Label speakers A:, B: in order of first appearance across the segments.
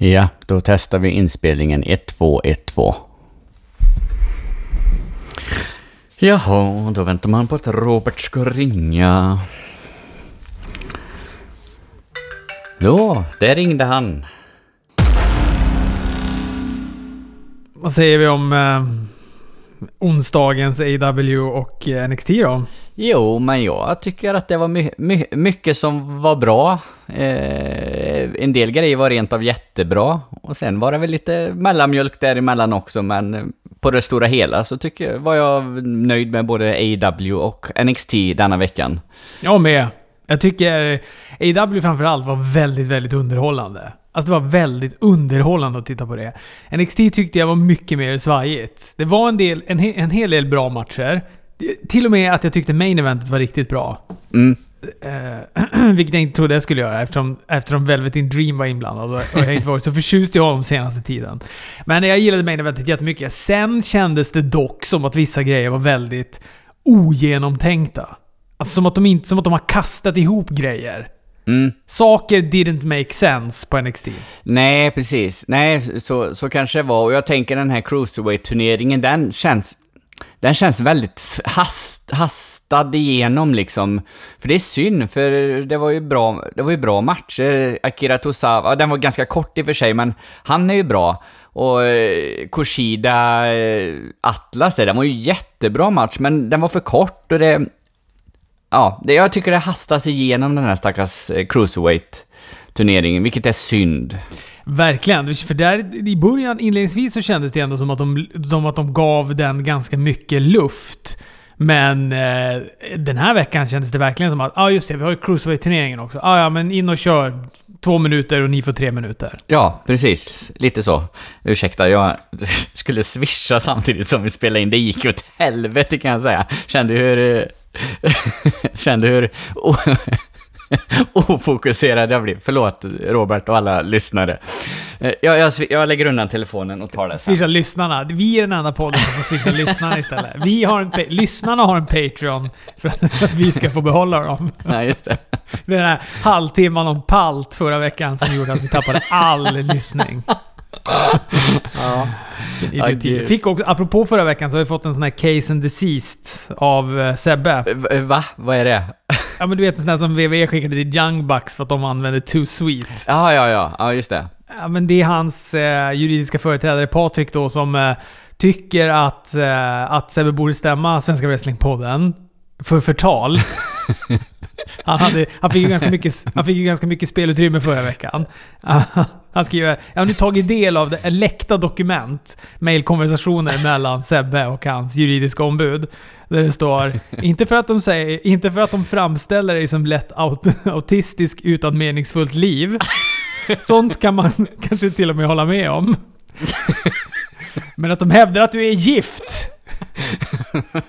A: Ja, då testar vi inspelningen 1212. Jaha, då väntar man på att Robert ska ringa. Då, där ringde han.
B: Vad säger vi om eh, onsdagens AW och eh, NXT då?
A: Jo, men jag tycker att det var my my mycket som var bra. Eh, en del grejer var rent av jättebra. Och sen var det väl lite mellanmjölk däremellan också, men på det stora hela så tycker jag, var jag nöjd med både AW och NXT denna veckan.
B: Jag med. Jag tycker AW framförallt var väldigt, väldigt underhållande. Alltså det var väldigt underhållande att titta på det. NXT tyckte jag var mycket mer svajigt. Det var en, del, en, he, en hel del bra matcher. Till och med att jag tyckte main eventet var riktigt bra.
A: Mm.
B: Eh, vilket jag inte trodde jag skulle göra eftersom, eftersom Velvet in Dream var inblandad och jag inte varit så förtjust i honom senaste tiden. Men jag gillade main eventet jättemycket. Sen kändes det dock som att vissa grejer var väldigt ogenomtänkta. Alltså som att de, inte, som att de har kastat ihop grejer.
A: Mm.
B: Saker didn't make sense på NXT.
A: Nej, precis. Nej, så, så kanske det var. Och jag tänker den här Cruiserweight-turneringen, den känns... Den känns väldigt hast, hastad igenom liksom. För det är synd, för det var ju bra, det var ju bra matcher. Eh, Akira Tosawa, den var ganska kort i och för sig, men han är ju bra. Och Koshida Kushida eh, Atlas, där, den var ju jättebra match, men den var för kort och det... Ja, det, jag tycker det hastas igenom den här stackars cruiserweight Cruiserweight-turneringen, vilket är synd.
B: Verkligen. För där i början, inledningsvis, så kändes det ändå som att de, som att de gav den ganska mycket luft. Men eh, den här veckan kändes det verkligen som att, ja ah, just det, vi har ju Cruiserweight-turneringen också. Ah, ja, men in och kör två minuter och ni får tre minuter.
A: Ja, precis. Lite så. Ursäkta, jag skulle swisha samtidigt som vi spelade in. Det gick åt helvete kan jag säga. Kände hur... Kände hur ofokuserad jag blir. Förlåt Robert och alla lyssnare. Eh, Jag, jag, jag lägger undan telefonen och tar det sen.
B: Swisha lyssnarna. Vi är den enda podden som får swisha lyssnarna istället. Vi har en, lyssnarna har en Patreon för att, för att vi ska få behålla dem.
A: Nej, just det.
B: Den här halvtimman om palt förra veckan som gjorde att vi tappade all lyssning.
A: Ja.
B: Fick också, apropå förra veckan så har vi fått en sån här case and deceased av eh, Sebbe.
A: Va? Vad är det?
B: Ja men du vet en sån här som WWE skickade till Young Bucks för att de använde Too Sweet.
A: Ja, ja, ja. Ja, just det.
B: Ja men det är hans eh, juridiska företrädare Patrik då som eh, tycker att, eh, att Sebbe borde stämma Svenska Wrestlingpodden för förtal. Han, hade, han, fick ju ganska mycket, han fick ju ganska mycket spelutrymme förra veckan. Han skriver “Jag har nu tagit del av det läckta dokument, mailkonversationer mellan Sebbe och hans juridiska ombud. Där det står inte för att de, säger, inte för att de framställer dig som lätt aut, autistisk utan meningsfullt liv. Sånt kan man kanske till och med hålla med om. Men att de hävdar att du är gift.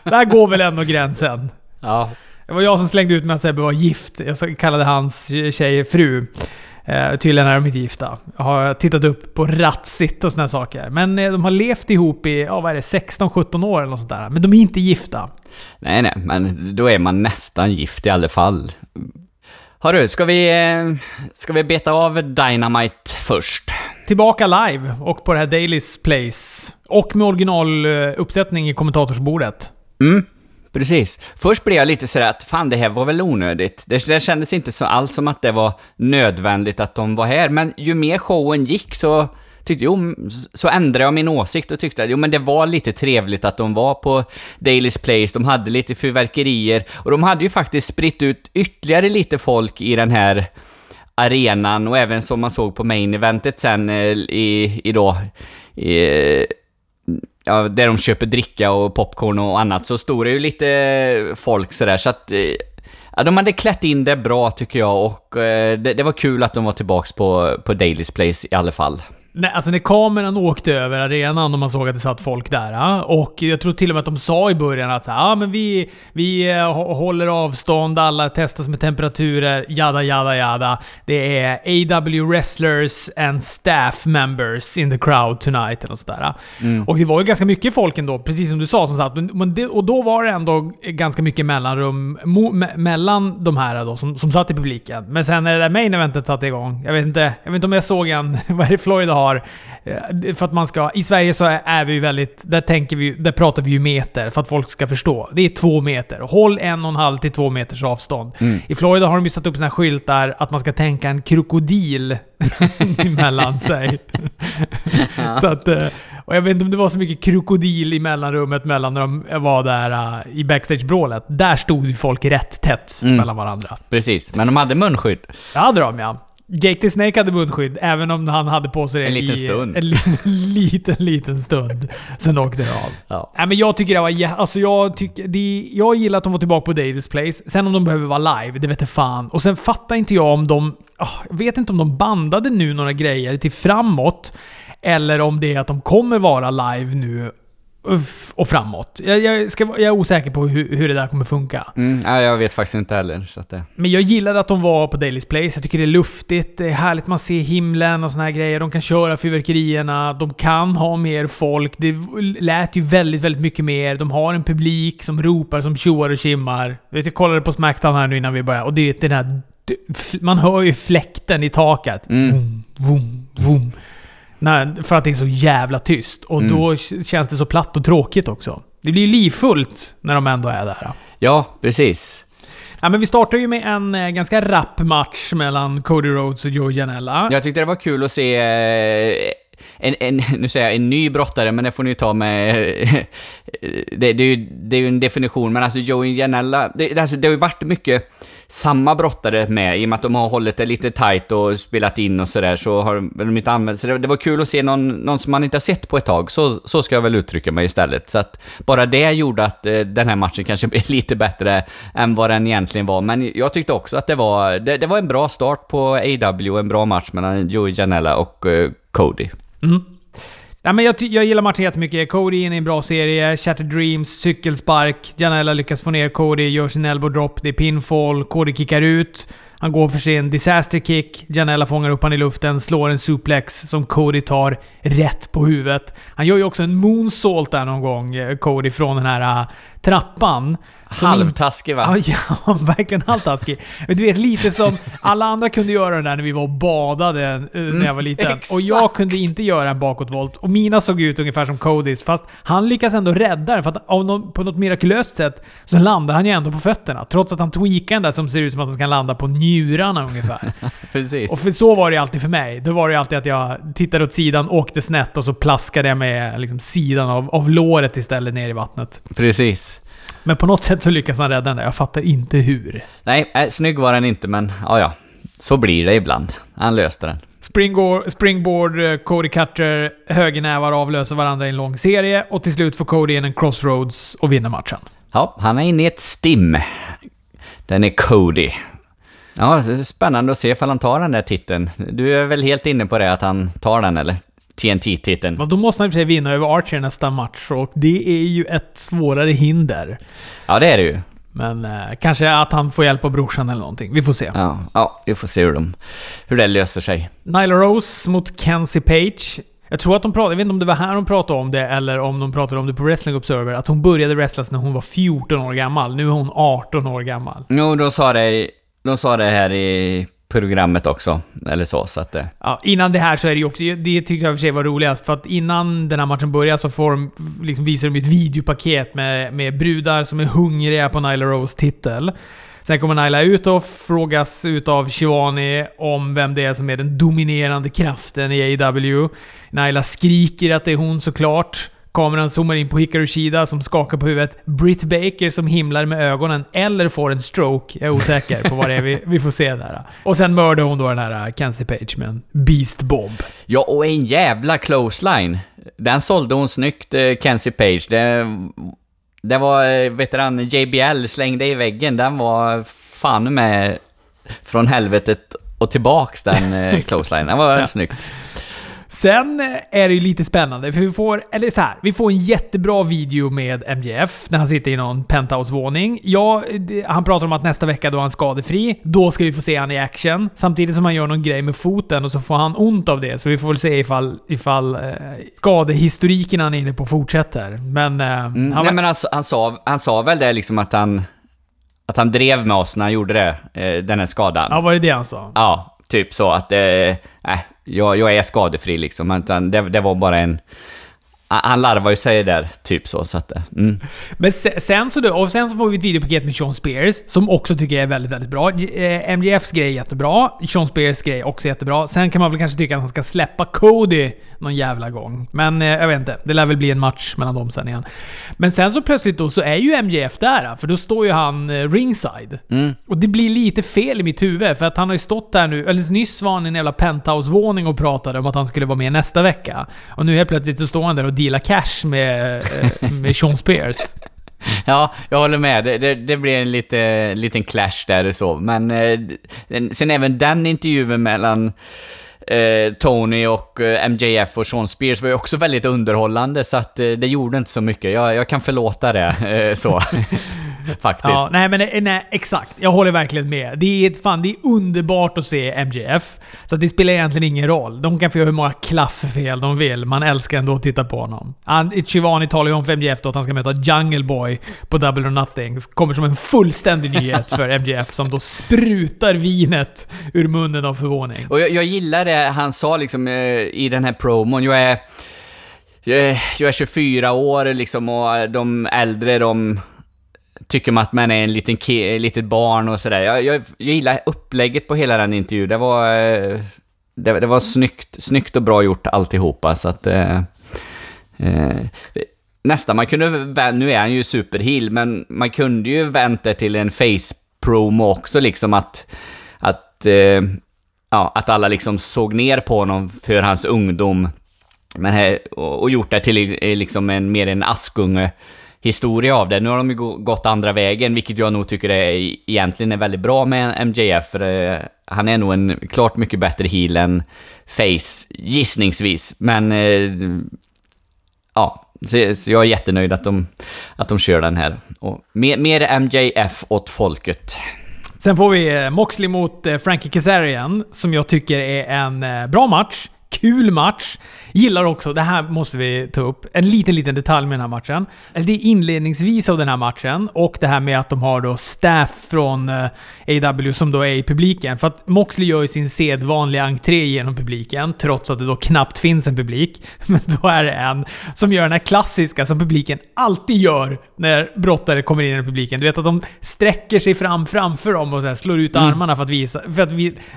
B: Där går väl ändå gränsen.
A: Ja.
B: Det var jag som slängde ut mig att Sebbe var gift. Jag kallade hans tjej fru. Eh, tydligen är de inte gifta. Jag har tittat upp på Ratsit och såna här saker. Men eh, de har levt ihop i, ja vad är det, 16-17 år eller något sånt där. Men de är inte gifta.
A: Nej, nej, men då är man nästan gift i alla fall. Hörru, ska vi, eh, ska vi beta av Dynamite först?
B: Tillbaka live och på det här Dailys Place. Och med originaluppsättning i kommentatorsbordet.
A: Mm, precis. Först blev jag lite sådär att fan det här var väl onödigt. Det, det kändes inte så alls som att det var nödvändigt att de var här, men ju mer showen gick så tyckte jo, så ändrade jag min åsikt och tyckte att jo, men det var lite trevligt att de var på Daily's Place, de hade lite fyrverkerier och de hade ju faktiskt spritt ut ytterligare lite folk i den här arenan och även som man såg på main eventet sen eh, i, i då, i, ja, där de köper dricka och popcorn och annat, så stod det ju lite folk sådär, så att... Eh, ja, de hade klätt in det bra tycker jag och eh, det, det var kul att de var tillbaks på, på Daily's Place i alla fall.
B: Nej, alltså när kameran åkte över arenan och man såg att det satt folk där. Och jag tror till och med att de sa i början att ah, men vi, vi eh, hå- håller avstånd, alla testas med temperaturer, jada jada jada. Det är AW wrestlers and staff members in the crowd tonight. Eller sådär. Och det var ju ganska mycket folk ändå, precis som du sa, som satt. Och då var det ändå ganska mycket mellanrum mellan de här då, som, som satt i publiken. Men sen när det där main eventet satte igång, jag vet inte, jag vet inte om jag såg en, vad är det Florida har? Eh, För att man ska, I Sverige så är- vi ju väldigt, där tänker vi, där pratar vi ju meter för att folk ska förstå. Det är två meter. Håll en och en halv till två meters avstånd. I Florida har de ju satt upp här skyltar att man ska tänka en krokodil emellan sig. så att, eh, och jag vet inte om det var så mycket krokodil i mellanrummet mellan när de var där eh, i backstage-brålet. Där stod ju folk rätt tätt
A: Mm.
B: mellan varandra.
A: Precis, men de hade munskydd.
B: Det hade de ja. Jake the Snake hade munskydd, även om han hade på sig det
A: En liten
B: i
A: stund.
B: en liten, liten, stund. Sen åkte det av.
A: Ja.
B: Nej, men jag tycker det var alltså jag, tycker, det, jag gillar att de var tillbaka på Davis Place. Sen om de behöver vara live, det vet jag fan. Och sen fattar inte jag om de... ah, jag vet inte om de bandade nu några grejer till framåt. Eller om det är att de kommer vara live nu och framåt. Jag, jag, ska, jag är osäker på hur, hur det där kommer funka.
A: Mm, ja, jag vet faktiskt inte heller. Så att det...
B: Men jag gillar att de var på Daily's Place. Jag tycker det är luftigt. Det är härligt man ser himlen och såna här grejer. De kan köra fyrverkerierna. De kan ha mer folk. Det lät ju väldigt, väldigt mycket mer. De har en publik som ropar, som tjoar och kimmar. Jag kollade på Smackdown här nu innan vi började och det är den här... Man hör ju fläkten i taket.
A: Mm.
B: Vum, vum, vum. Nej, för att det är så jävla tyst. Och
A: Mm.
B: då känns det så platt och tråkigt också. Det blir ju livfullt när de ändå är där.
A: Ja, precis.
B: Ja, men vi startar ju med en eh, ganska rapp match mellan Cody Rhodes och Joe Janela.
A: Jag tyckte det var kul att se eh, en, en, nu säger jag en ny brottare, men det får ni ta med... det, det, är ju, det är ju en definition, men alltså Joey Janella, det- alltså, det har ju varit mycket samma brottare med, i och med att de har hållit det lite tight och spelat in och sådär, så har de- de inte använt... Så det, det var kul att se någon, någon som man inte har sett på ett tag, så, så ska jag väl uttrycka mig istället. Så att bara det gjorde att eh, den här matchen kanske blev lite bättre än vad den egentligen var, men jag tyckte också att det var, det, det var en bra start på AW, en bra match mellan Joey Janella och eh, Cody.
B: Mm. Ja, men jag, jag gillar matchen jättemycket. Cody är inne i en bra serie. Shattered Dreams, cykelspark. Janella lyckas få ner Cody, gör sin elbow drop. Det är pinfall. Cody kickar ut. Han går för sin disaster kick. Janella fångar upp han i luften, slår en suplex som Cody tar rätt på huvudet. Han gör ju också en moonsault där någon gång, eh, Cody, från den här ah, trappan.
A: Halvtaskig va?
B: Ja, ja, verkligen halvtaskig. Men du vet, lite som alla andra kunde göra det där när vi var och badade eh, när jag var liten.
A: Mm,
B: och jag kunde inte göra en bakåtvolt. Och mina såg ut ungefär som Codys, fast han lyckas ändå rädda den. För att någon, på något mirakulöst sätt så landar han ju ändå på fötterna. Trots att han tweakar den där som ser ut som att han ska landa på njurarna ungefär.
A: Precis.
B: och för så var det alltid för mig. Då var det alltid att jag tittade åt sidan, åkte snett och så plaskade jag med liksom, sidan av, av låret istället ner i vattnet.
A: Precis.
B: Men på något sätt så lyckas han rädda den där. Jag fattar inte hur.
A: Nej, äh, snygg var den inte, men ja, ja. Så blir det ibland. Han löste den.
B: Springboard, springboard eh, Cody Cutter, högernävar avlöser varandra i en lång serie och till slut får Cody in en crossroads och vinner matchen.
A: Ja, han är inne i ett stim. Den är Cody. Ja, spännande att se ifall han tar den där titeln. Du är väl helt inne på det, att han tar den, eller? TNT-titeln.
B: Men då måste han i och för sig vinna över Archer nästa match och det är ju ett svårare hinder.
A: Ja, det är det ju.
B: Men eh, kanske att han får hjälp av brorsan eller någonting. Vi får se.
A: Ja, ja vi får se hur, de, hur det löser sig.
B: Nyla Rose mot Kenzie Page. Jag tror att de pratade, jag vet inte om det var här de pratade om det eller om de pratade om det på Wrestling Observer, att hon började wrestlas när hon var 14 år gammal. Nu är hon 18 år gammal.
A: Jo, de sa det, de sa det här i programmet också, eller så, så att det...
B: Ja, innan det här så är det ju också, det tyckte jag i och för sig var roligast, för att innan den här matchen börjar så får de, liksom visar de ett videopaket med, med brudar som är hungriga på Nyla Rose titel. Sen kommer Nyla ut och frågas ut av Shivani om vem det är som är den dominerande kraften i AEW. Nyla skriker att det är hon såklart. Kameran zoomar in på Hikaru Shida som skakar på huvudet. Britt Baker som himlar med ögonen eller får en stroke. Jag är osäker på vad det är vi, vi får se där. Och sen mördar hon då den här uh, Kenzie Page med en Beast Bomb.
A: Ja, och en jävla close line. Den sålde hon snyggt, eh, Kenzie Page. Det, det var, eh, veteran JBL slängde i väggen. Den var fan med från helvetet och tillbaks den eh, close line. Den var
B: Ja.
A: snyggt.
B: Sen är det ju lite spännande, för vi får, eller så här, vi får en jättebra video med MJF när han sitter i någon penthouse-våning. Ja, han pratar om att nästa vecka då är han skadefri. Då ska vi få se han i action. Samtidigt som han gör någon grej med foten och så får han ont av det. Så vi får väl se ifall, ifall eh, skadehistoriken han är inne på fortsätter. Men... Eh,
A: Mm,
B: han,
A: nej men han, s- han, sa, han sa väl det liksom att han... Att han drev med oss när han gjorde det, eh, den här skadan.
B: ja, var det det han sa?
A: Ja, typ så att... Eh, äh, jag, jag är skadefri liksom. Utan det, det var bara en... Han han larvar ju sig där, typ så. så att, eh, mm.
B: Men se- sen så, och sen så får vi ett videopaket med Sean Spears, som också tycker jag är väldigt, väldigt bra. Eh, MJFs grej är jättebra. Sean Spears grej också jättebra. Sen kan man väl kanske tycka att han ska släppa Cody någon jävla gång. Men eh, jag vet inte. Det lär väl bli en match mellan dem sen igen. Men sen så plötsligt då så är ju MJF där, för då står ju han ringside.
A: Mm.
B: Och det blir lite fel i mitt huvud, för att han har ju stått där nu, eller nyss var han i en jävla penthouse-våning och pratade om att han skulle vara med nästa vecka. Och nu helt plötsligt så står han där och dealar cash med, eh, med Sean Spears.
A: Ja, jag håller med. Det, det, det blir en lite, liten clash där och så. Men eh, sen även den intervjun mellan eh, Tony och eh, MJF och Sean Spears var ju också väldigt underhållande, så att eh, det gjorde inte så mycket. Jag, jag kan förlåta det, eh, så. Faktiskt.
B: Ja, nej men eh, nej, exakt. Jag håller verkligen med. Det är, fan, det är underbart att se MJF. Så det spelar egentligen ingen roll. De kan få göra hur många klafffel de vill. Man älskar ändå att titta på honom. Han, Shivani talar ju om för MJF då att han ska möta Jungle Boy på Double or Nothing. Kommer som en fullständig nyhet för MJF som då sprutar vinet ur munnen av förvåning.
A: Och jag, jag gillar det han sa liksom eh, i den här promon. Jag är, jag är 24 år liksom och de äldre de tycker man att man är en liten ke- litet barn och sådär. Jag, jag, jag gillar upplägget på hela den intervjun. Det var, eh, det, det var snyggt, snyggt och bra gjort alltihopa så att... Eh, eh, nästan, man kunde, nu är han ju superheal, men man kunde ju vänta till en face-promo också liksom att, att, eh, ja, att alla liksom såg ner på honom för hans ungdom. Men här, och, och gjort det till eh, liksom en, mer en Askunge historia av det. Nu har de ju gått andra vägen, vilket jag nog tycker är, egentligen är väldigt bra med MJF, för eh, han är nog en klart mycket bättre heel än face, gissningsvis. Men eh, ja, så, så jag är jättenöjd att de, att de kör den här. Och mer, mer MJF åt folket.
B: Sen får vi eh, Moxley mot eh, Frankie Kazarian, som jag tycker är en eh, bra match. Kul match. Gillar också, det här måste vi ta upp, en liten, liten detalj med den här matchen. Det är inledningsvis av den här matchen och det här med att de har då staff från eh, AW som då är i publiken. För att Moxley gör ju sin sedvanliga entré genom publiken, trots att det då knappt finns en publik. Men då är det en som gör den här klassiska som publiken alltid gör när brottare kommer in i publiken. Du vet att de sträcker sig fram framför dem och så slår ut armarna för att, visa, för, att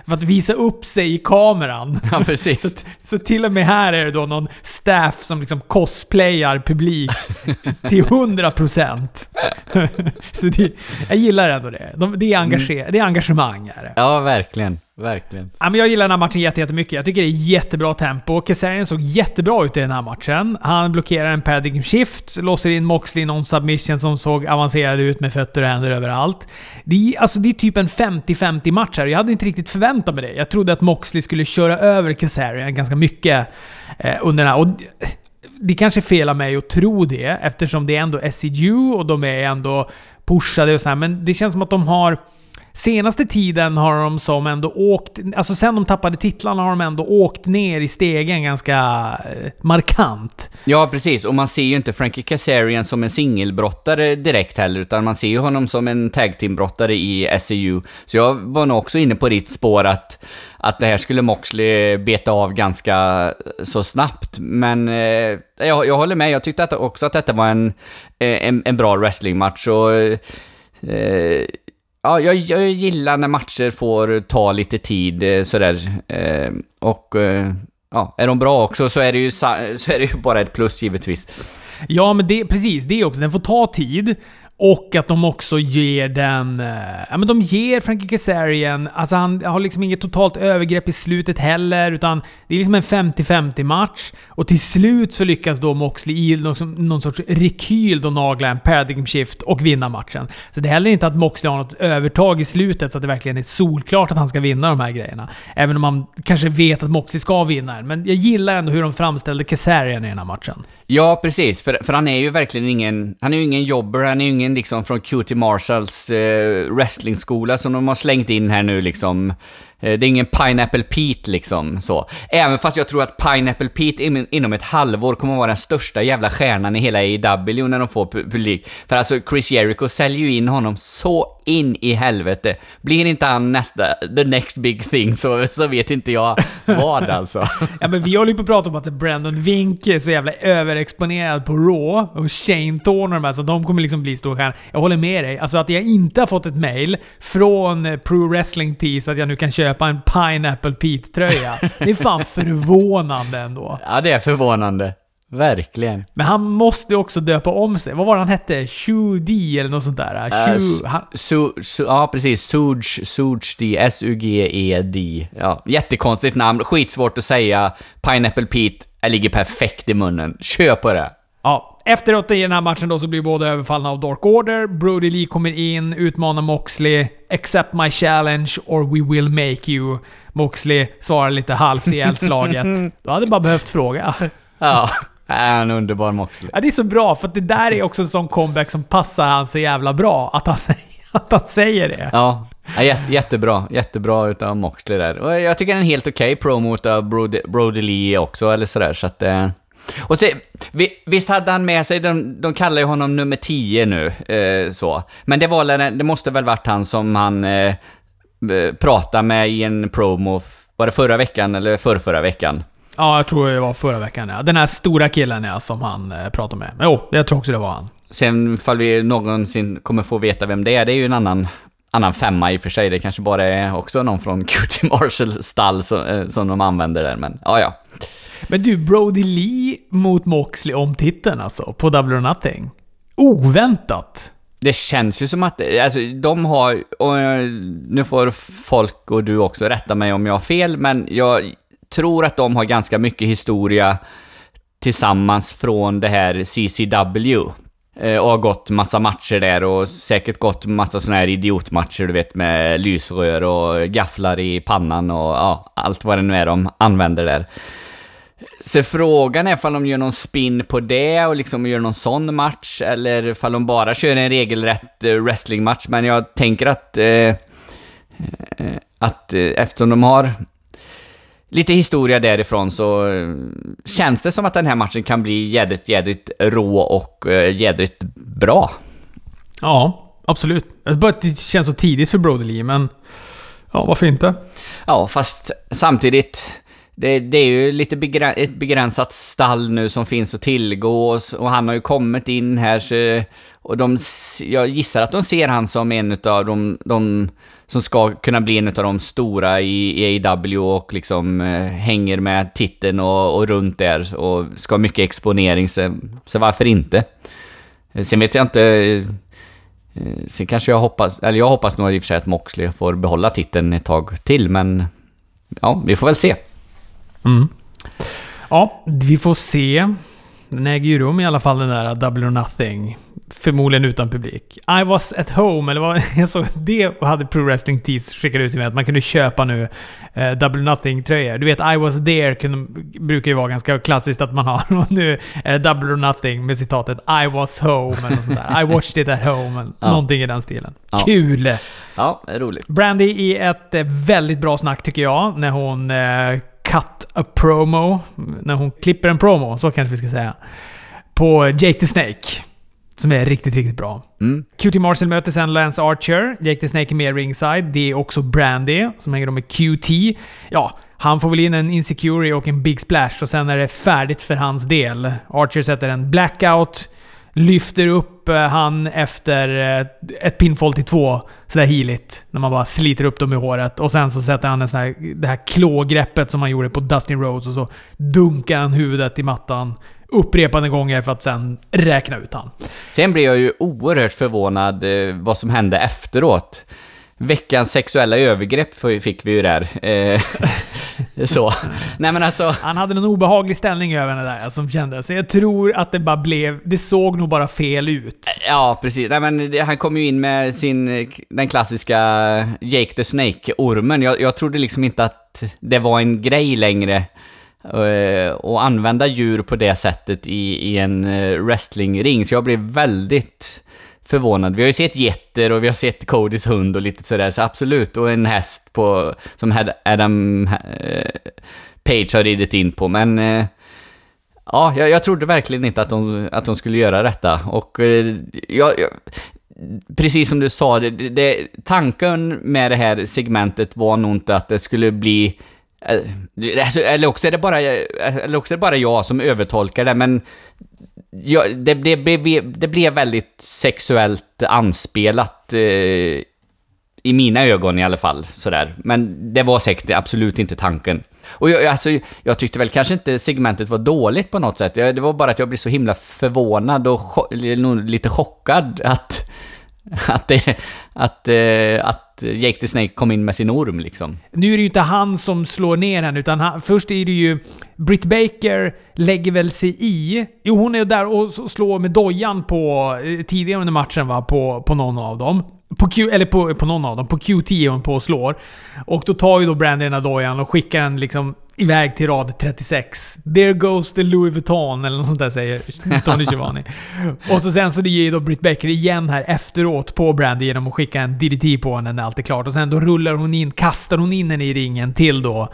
B: för att visa upp sig i kameran.
A: Ja, precis.
B: Så till och med här är det då någon staff som liksom cosplayar publik till 100%. så det, jag gillar ändå det. De, det, är engage, det är engagemang. Är det.
A: Ja, verkligen. Verkligen.
B: Ja, men jag gillar den här matchen jätte- jättemycket. Jag tycker det är jättebra tempo. Kesarian såg jättebra ut i den här matchen. Han blockerar en paradigm shift, låser in Moxley i någon submission som såg avancerad ut med fötter och händer överallt. Det är, alltså, det är typ en 50-50 match här. Jag hade inte riktigt förväntat mig det. Jag trodde att Moxley skulle köra över Kesarian ganska mycket eh, under den här. Och det kanske är fel av mig att tro det, eftersom det är ändå SCU och de är ändå pushade och så här. Men det känns som att de har... Senaste tiden har de som ändå åkt... Alltså sen de tappade titlarna har de ändå åkt ner i stegen ganska eh, markant.
A: Ja, precis. Och man ser ju inte Frankie Kazarian som en singelbrottare direkt heller, utan man ser ju honom som en tag team-brottare i SEU. Så jag var nog också inne på ditt spår att, att det här skulle Moxley beta av ganska eh, så snabbt. Men eh, jag, jag håller med, jag tyckte att, också att detta var en, eh, en, en bra wrestlingmatch. Och, eh, Ja, jag, jag gillar när matcher får ta lite tid eh, sådär. Eh, och eh, ja, är de bra också så är det ju, så är det ju bara ett plus givetvis.
B: Ja, men det, precis. Det också. Den får ta tid. Och att de också ger den... Eh, ja men de ger Frankie Kazarian... Alltså han har liksom inget totalt övergrepp i slutet heller, utan det är liksom en 50-50 match. Och till slut så lyckas då Moxley i någon, någon sorts rekyl då nagla en paradigm shift och vinna matchen. Så det är heller inte att Moxley har något övertag i slutet så att det verkligen är solklart att han ska vinna de här grejerna. Även om man kanske vet att Moxley ska vinna den. Men jag gillar ändå hur de framställde Kazarian i den här matchen.
A: Ja, precis. För, för han är ju verkligen ingen... Han är ju ingen jobber, han är ju ingen liksom från QT Marshalls eh, wrestlingskola som de har slängt in här nu liksom. Eh, det är ingen Pineapple Pete liksom så. Även fast jag tror att Pineapple Pete in, inom ett halvår kommer att vara den största jävla stjärnan i hela AEW när de får publik. För alltså Chris Jericho säljer ju in honom så in i helvete. Blir inte han nästa, the next big thing så, så vet inte jag vad alltså.
B: Ja men vi håller ju på att prata om att Brandon Wink är så jävla överexponerad på Raw och Shane Thorne och de här, så de kommer liksom bli storstjärnor. Jag håller med dig. Alltså att jag inte har fått ett mail från Pro Wrestling Tees att jag nu kan köpa en Pineapple Pete-tröja. Det är fan förvånande ändå.
A: Ja, det är förvånande. Verkligen.
B: Men han måste ju också döpa om sig. Vad var det han hette? Shu D eller något sånt där?
A: Uh,
B: Shu, han,
A: su, su, ja, precis. Suge, Suge S-U-G-E-D. Ja, jättekonstigt namn, skitsvårt att säga. Pineapple Pete äh, ligger perfekt i munnen. Kör på det!
B: Ja, efteråt i den här matchen då så blir båda överfallna av Dark Order. Brody Lee kommer in, utmanar Moxley. “Accept my challenge or we will make you”. Moxley svarar lite halvt i eldslaget. Du hade bara behövt fråga.
A: Ja, är en underbar Moxley.
B: Ja, det är så bra, för att det där är också en sån comeback som passar han så jävla bra. Att han säger, att han säger det.
A: Ja, ja jät, jättebra. Jättebra utav Moxley där. Och jag tycker det är en helt okej promo utav Brody, Brody Lee också, eller sådär, så att... Eh. Och se, vi, visst hade han med sig, de, de kallar ju honom nummer 10 nu, eh, så. Men det var det måste väl varit han som han eh, eh, pratade med i en promo, var det förra veckan eller förrförra veckan?
B: Ja, jag tror det var förra veckan ja. Den här stora killen ja, som han eh, pratade med. Men Jo, jag tror också det var han.
A: Sen ifall vi någonsin kommer få veta vem det är, det är ju en annan, annan femma i och för sig. Det kanske bara är också någon från QT Marshall stall som, eh, som de använder där, men ja, ja.
B: Men du, Brody Lee mot Moxley om titeln alltså, på Double or Nothing. Oväntat.
A: Det känns ju som att, alltså de har, och nu får folk och du också rätta mig om jag har fel, men jag tror att de har ganska mycket historia tillsammans från det här CCW. Eh, och har gått massa matcher där och säkert gått massa såna här idiotmatcher, du vet, med lysrör och gafflar i pannan och ja, allt vad det nu är de använder där. Så frågan är ifall de gör någon spin på det och liksom gör någon sån match, eller ifall de bara kör en regelrätt eh, wrestlingmatch. Men jag tänker att, eh, eh, att eh, eftersom de har lite historia därifrån så känns det som att den här matchen kan bli jädrigt, jädrigt rå och jädrigt bra.
B: Ja, absolut. Det känns så tidigt för Brody Lee, men... Ja, varför inte?
A: Ja, fast samtidigt, det, det är ju lite begräns ett begränsat stall nu som finns att tillgå och, och han har ju kommit in här så, och de, jag gissar att de ser han som en utav de, de som ska kunna bli en utav de stora i, i AEW och liksom eh, hänger med titeln och, och runt där och ska ha mycket exponering, så, så varför inte? Eh, sen vet jag inte... Eh, sen kanske jag hoppas, eller jag hoppas nog i och för sig att Moxley får behålla titeln ett tag till, men ja, vi får väl se.
B: Mm. Ja, vi får se. Den äger ju rum i alla fall den där Double or Nothing. Förmodligen utan publik. I was at home, eller vad jag såg det hade Pro Wrestling Tees skickat ut till mig att man kunde köpa nu eh, Double or Nothing-tröjor. Du vet, I was there kunde, brukar ju vara ganska klassiskt att man har. Och nu är det Double or Nothing med citatet I was home eller något sånt där. I watched it at home. Eller
A: Ja.
B: Någonting i den stilen.
A: Ja.
B: Kul!
A: Ja, roligt.
B: Brandy i ett eh, väldigt bra snack tycker jag, när hon eh, cut a promo. När hon klipper en promo, så kanske vi ska säga. På Jake the Snake. Som är riktigt, riktigt bra.
A: Mm.
B: QT Marshall möter sen Lance Archer. Jake the Snake är med ringside. Det är också Brandy som hänger då med QT. Ja, han får väl in en Insecurity och en Big Splash och sen är det färdigt för hans del. Archer sätter en blackout, lyfter upp eh, han efter eh, ett pinfall till två. Sådär healigt. När man bara sliter upp dem i håret. Och sen så sätter han en sån här, det här klågreppet som han gjorde på Dustin Rhodes och så dunkar han huvudet i mattan. upprepade gånger för att sen räkna ut han.
A: Sen blev jag ju oerhört förvånad eh, vad som hände efteråt. Veckans sexuella övergrepp fick vi ju där. Eh, så. Nej men alltså...
B: Han hade en obehaglig ställning över det där som kändes. Så jag tror att det bara blev... Det såg nog bara fel ut.
A: Ja, precis. Nej men han kom ju in med sin... Den klassiska Jake the Snake-ormen. Jag, jag trodde liksom inte att det var en grej längre och eh, använda djur på det sättet i, i en eh, wrestlingring. Så jag blev väldigt förvånad. Vi har ju sett getter och vi har sett Codys hund och lite sådär, så absolut. Och en häst på, som Adam eh, Page har ridit in på, men... Eh, ja, jag, jag trodde verkligen inte att de, att de skulle göra detta. Och eh, jag, jag precis som du sa, det, det, tanken med det här segmentet var nog inte att det skulle bli eh, alltså, eller, också är det bara, eller också är det bara jag som övertolkar det, men ja, det, det, det, det blev väldigt sexuellt anspelat eh, i mina ögon i alla fall. Sådär. Men det var säkert absolut inte tanken. Och jag, alltså, jag tyckte väl kanske inte segmentet var dåligt på något sätt. Det var bara att jag blev så himla förvånad och lite chockad att, att, det, att, eh, att Jake the Snake kom in med sin orm liksom.
B: Nu är det ju inte han som slår ner henne, utan han, först är det ju... Britt Baker lägger väl sig i... Jo, hon är där och slår med dojan på... Eh, tidigare under matchen va, på, på någon av dem. På Q, eller på, på någon av dem. På Q10 är hon på och slår. Och då tar ju då Brandy den här dojan och skickar den liksom iväg till rad 36. There goes the Louis Vuitton, eller något sånt där säger Tony Giovanni. och så sen så det ger ju då Britt Baker igen här efteråt på Brandy genom att skicka en DDT på henne när allt är klart. Och sen då rullar hon in, kastar hon in henne i ringen till då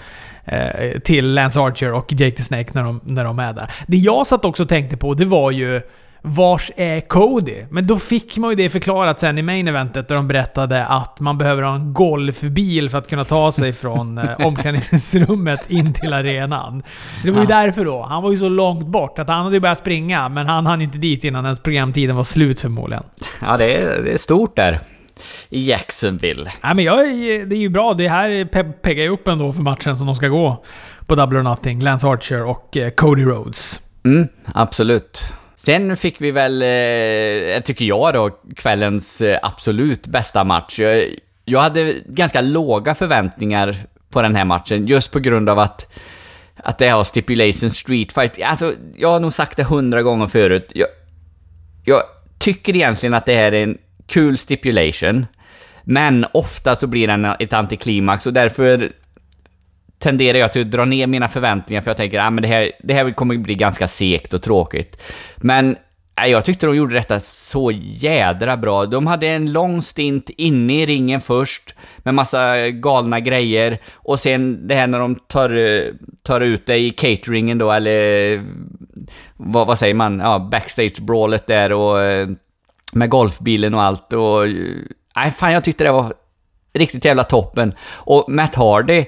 B: eh, till Lance Archer och Jake the Snake när de, när de är där. Det jag satt också och tänkte på, det var ju Vars är Cody? Men då fick man ju det förklarat sen i main eventet där de berättade att man behöver ha en golfbil för att kunna ta sig från eh, omklädningsrummet in till arenan. Så det var ju ja. därför då. Han var ju så långt bort att han hade ju börjat springa, men han hann inte dit innan ens programtiden var slut förmodligen.
A: Ja, det är, det är stort där. I Jacksonville.
B: Ja, men jag, det är ju bra. Det här peggar ju upp ändå för matchen som de ska gå på Double or Nothing. Lance Archer och eh, Cody Rhodes.
A: Mm, absolut. Sen fick vi väl, eh, tycker jag då, kvällens eh, absolut bästa match. Jag, jag hade ganska låga förväntningar på den här matchen, just på grund av att att det har stipulation street fight. Alltså, jag har nog sagt det hundra gånger förut. Jag, jag tycker egentligen att det här är en kul stipulation. Men ofta så blir den ett antiklimax och därför tenderar jag till att dra ner mina förväntningar för jag tänker att ah, det, här, det här kommer bli ganska segt och tråkigt. Men äh, jag tyckte de gjorde detta så jädra bra. De hade en lång stint inne i ringen först med massa galna grejer och sen det här när de tar, tar ut det i cateringen då, eller vad, vad säger man? Ja, backstage-brawlet där och med golfbilen och allt och... Nej, fan jag tyckte det var riktigt jävla toppen. Och Matt Hardy,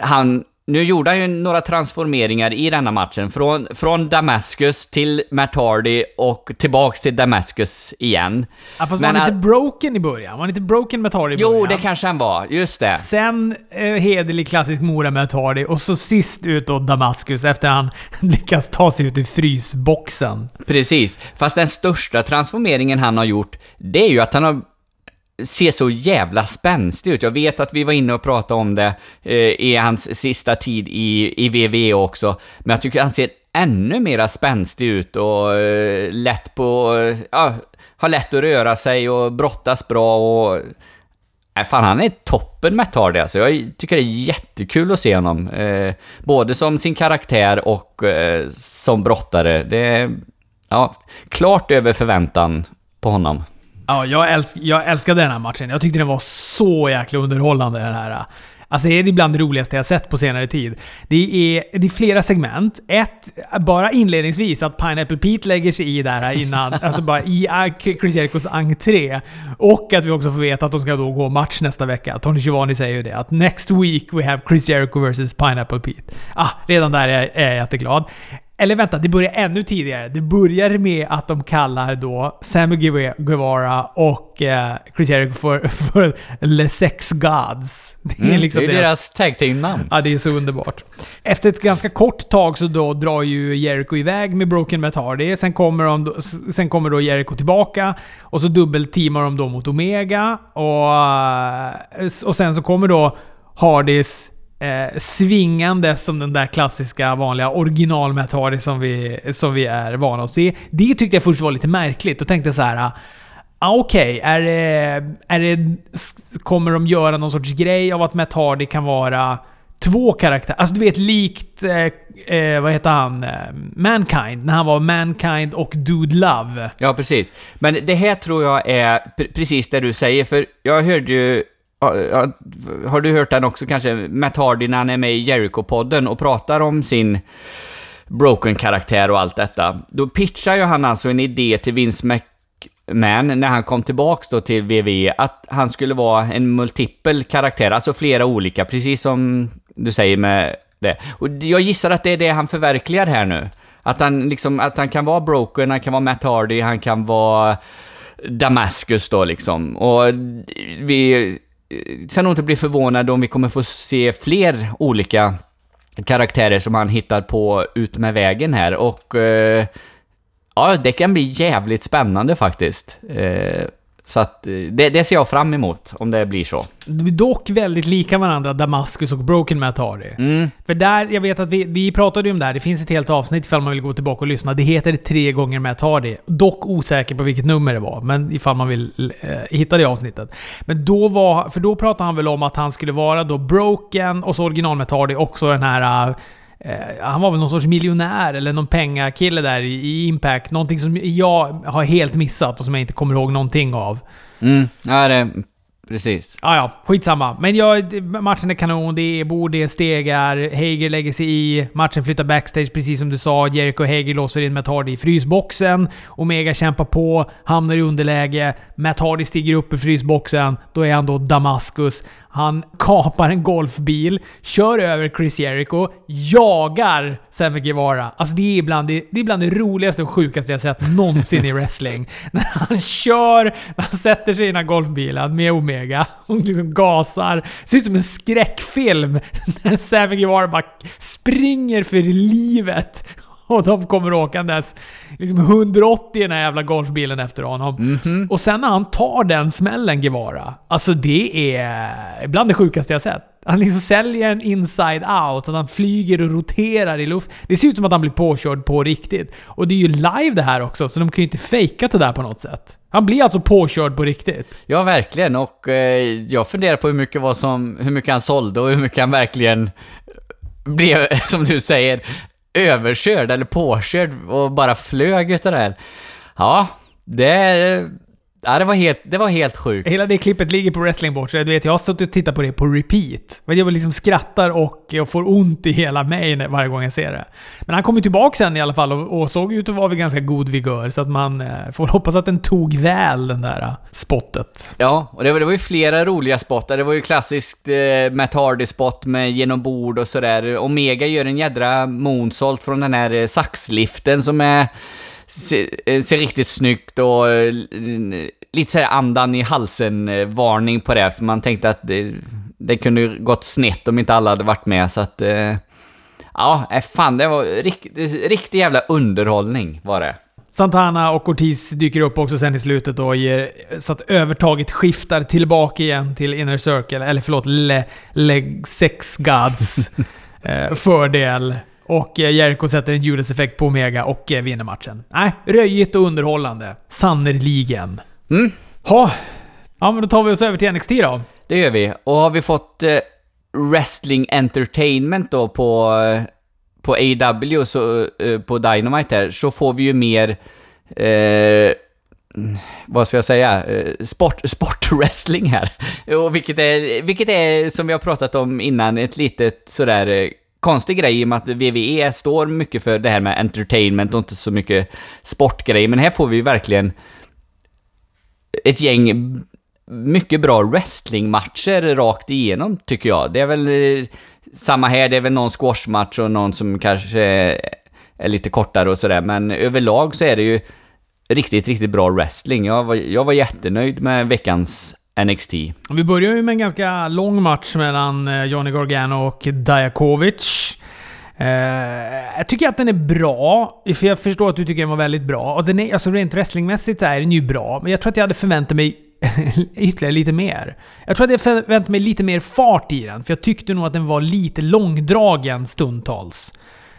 A: han, nu gjorde han ju några transformeringar i denna matchen. Från, från Damascus till Matt Hardy och tillbaks till Damascus igen.
B: Ja, fast Men var han inte broken i början? Var han inte broken Matt Hardy i
A: början? Jo, det kanske han var. Just det.
B: Sen eh, hederlig klassisk Mora Matt Hardy och så sist ut då Damascus efter han lyckas ta sig ut ur frysboxen.
A: Precis. Fast den största transformeringen han har gjort, det är ju att han har ser så jävla spänstig ut. Jag vet att vi var inne och pratade om det eh, i hans sista tid i, i VV också, men jag tycker han ser ännu mera spänstig ut och eh, lätt på... Eh, ja, har lätt att röra sig och brottas bra och... Nej, fan, han är toppen med Tardy alltså. Jag tycker det är jättekul att se honom. Eh, både som sin karaktär och eh, som brottare. Det är... Ja, klart över förväntan på honom.
B: Ja, jag, älsk, jag älskade den här matchen. Jag tyckte den var så jäkla underhållande den här. Alltså det är ibland det roligaste jag sett på senare tid. Det är, det är flera segment. Ett, bara inledningsvis, att Pineapple Pete lägger sig i där innan, alltså bara i Chris Jericos entré. Och att vi också får veta att de ska då gå match nästa vecka. Tony Giovanni säger ju det, att next week we have Chris Jericho vs Pineapple Pete. Ah, redan där är jag, är jag jätteglad. Eller vänta, det börjar ännu tidigare. Det börjar med att de kallar då Sammy Gueva- Guevara och eh, Chris Jericho för, för Le Sex Gods. Det är
A: Mm,
B: liksom
A: det är
B: deras-
A: deras tag team-namn.
B: Ja, det är så underbart. Efter ett ganska kort tag så då drar ju Jericho iväg med Broken Matt Hardy. Sen kommer, de sen kommer då Jericho tillbaka och så dubbelteamar de då mot Omega. Och, eh, och sen så kommer då Hardys eh, svingande som den där klassiska vanliga original Matt Hardy som vi, som vi är vana att se. Det tyckte jag först var lite märkligt och tänkte så här. Ah, ah Okej, är det, är det, kommer de göra någon sorts grej av att Matt Hardy kan vara två karaktärer? Alltså du vet likt, eh, eh vad heter han? Eh, Mankind, när han var Mankind och Dude Love.
A: Ja, precis. Men det här tror jag är precis det du säger, för jag hörde ju har, Har du hört den också kanske? Matt Hardy när han är med i Jericho-podden och pratar om sin Broken-karaktär och allt detta. Då pitchar ju han alltså en idé till Vince McMahon när han kom tillbaks då till WWE, att han skulle vara en multipel karaktär, alltså flera olika, precis som du säger med det. Och jag gissar att det är det han förverkligar här nu. Att han liksom, att han kan vara Broken, han kan vara Matt Hardy, han kan vara Damaskus då liksom. Och vi ska nog inte bli förvånad om vi kommer få se fler olika karaktärer som han hittar på ut med vägen här och eh, ja, det kan bli jävligt spännande faktiskt. Eh, så att eh, det, det ser jag fram emot om det blir så.
B: De är dock väldigt lika varandra, Damascus och Broken Matt Hardy.
A: Mm.
B: För där, jag vet att vi, vi pratade ju om det här, det finns ett helt avsnitt ifall man vill gå tillbaka och lyssna. Det heter tre gånger Matt Hardy. Dock osäker på vilket nummer det var, men ifall man vill eh, hitta det avsnittet. Men då var, för då pratade han väl om att han skulle vara då Broken och så original Matt Hardy, också den här eh, han var väl någon sorts miljonär eller någon pengakille där i, Impact. Någonting som jag har helt missat och som jag inte kommer ihåg någonting av.
A: Mm, ja, det, precis.
B: Ja, ja, skitsamma. Men jag, matchen är kanon, det är bord, det är stegar, Hager lägger sig i, matchen flyttar backstage precis som du sa. Jericho och Hager låser in Matt Hardy i frysboxen. Omega kämpar på, hamnar i underläge. Matt Hardy stiger upp i frysboxen. Då är han då Damaskus. Han kapar en golfbil, kör över Chris Jericho, jagar Sammy Guevara. Alltså det är, bland det, det är bland det roligaste och sjukaste jag sett någonsin i wrestling. När han kör, när han sätter sig i den här golfbilen med Omega och liksom gasar. Det ser ut som en skräckfilm när Sammy Guevara bara springer för livet. Och de kommer åkandes liksom 180 i den här jävla golfbilen efter honom. Och sen när han tar den smällen, Guevara. Alltså det är bland det sjukaste jag sett. Han liksom säljer en inside out, att han flyger och roterar i luft. Det ser ut som att han blir påkörd på riktigt. Och det är ju live det här också, så de kan ju inte fejka det där på något sätt. Han blir alltså påkörd på riktigt.
A: Ja, verkligen. Och eh, jag funderar på hur mycket, vad som, hur mycket han sålde och hur mycket han verkligen blev, som du säger, överkörd eller påkörd och bara flög utav det här. Ja, det, är ja, det, var helt, det var helt sjukt.
B: Hela det klippet ligger på Wrestlingboard, så jag vet, jag har suttit och tittat på det på repeat. Men jag liksom skrattar och jag får ont i hela mig varje gång jag ser det. Men han kom ju tillbaka sen i alla fall och, och såg ut att vara vid ganska god vigör, så att man eh, får hoppas att den tog väl, den där eh, spottet.
A: Ja, och det var, det var ju flera roliga spottar. Det var ju klassiskt eh, Matt Hardy-spot med genom bord och sådär. Omega gör en jädra moonsault från den här eh, saxliften som är... Ser, eh, ser riktigt snyggt och eh, lite såhär andan i halsen-varning på det, för man tänkte att det, det kunde gått snett om inte alla hade varit med, så att... Eh, ja, eh, fan, det var riktigt, riktig jävla underhållning var det.
B: Santana och Ortiz dyker upp också sen i slutet och ger, så att övertaget skiftar tillbaka igen till Inner Circle, eller förlåt, Le, Le Sex Gods eh, fördel. Och eh, Jericho sätter en Judas-effekt på Omega och eh, vinner matchen. Nej, röjigt och underhållande. Sannerligen.
A: Mm.
B: Ha. Ja, men då tar vi oss över till NXT då.
A: Det gör vi. Och har vi fått eh, Wrestling Entertainment då på, eh, på AW, så, eh, på Dynamite här, så får vi ju mer... Eh, vad ska jag säga? Sport, sportwrestling här. Och vilket är, vilket är, som vi har pratat om innan, ett litet sådär konstig grej i och med att VVE står mycket för det här med entertainment och inte så mycket sportgrejer. Men här får vi ju verkligen ett gäng mycket bra wrestlingmatcher rakt igenom, tycker jag. Det är väl eh, samma här, det är väl någon squashmatch och någon som kanske är är lite kortare och sådär. Men överlag så är det ju riktigt, riktigt bra wrestling. Jag var, jag var jättenöjd med veckans NXT.
B: Vi börjar ju med en ganska lång match mellan eh, Johnny Gargano och Diakovic. Uh, eh, jag tycker att den är bra, för jag förstår att du tycker den var väldigt bra. Och den är, alltså rent wrestlingmässigt är den ju bra, men jag tror att jag hade förväntat mig ytterligare lite mer. Jag tror att jag förväntade mig lite mer fart i den, för jag tyckte nog att den var lite långdragen stundtals.